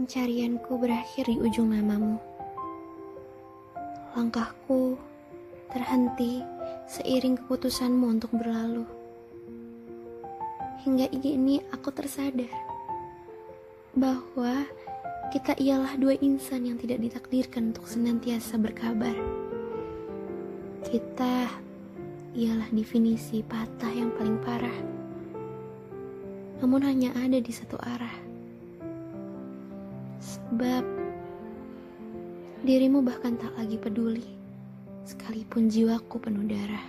Pencarianku berakhir di ujung namamu. Langkahku terhenti seiring keputusanmu untuk berlalu. Hingga ini aku tersadar bahwa kita ialah dua insan yang tidak ditakdirkan untuk senantiasa berkabar. Kita ialah definisi patah yang paling parah. Namun hanya ada di satu arah. Sebab dirimu bahkan tak lagi peduli, sekalipun jiwaku penuh darah.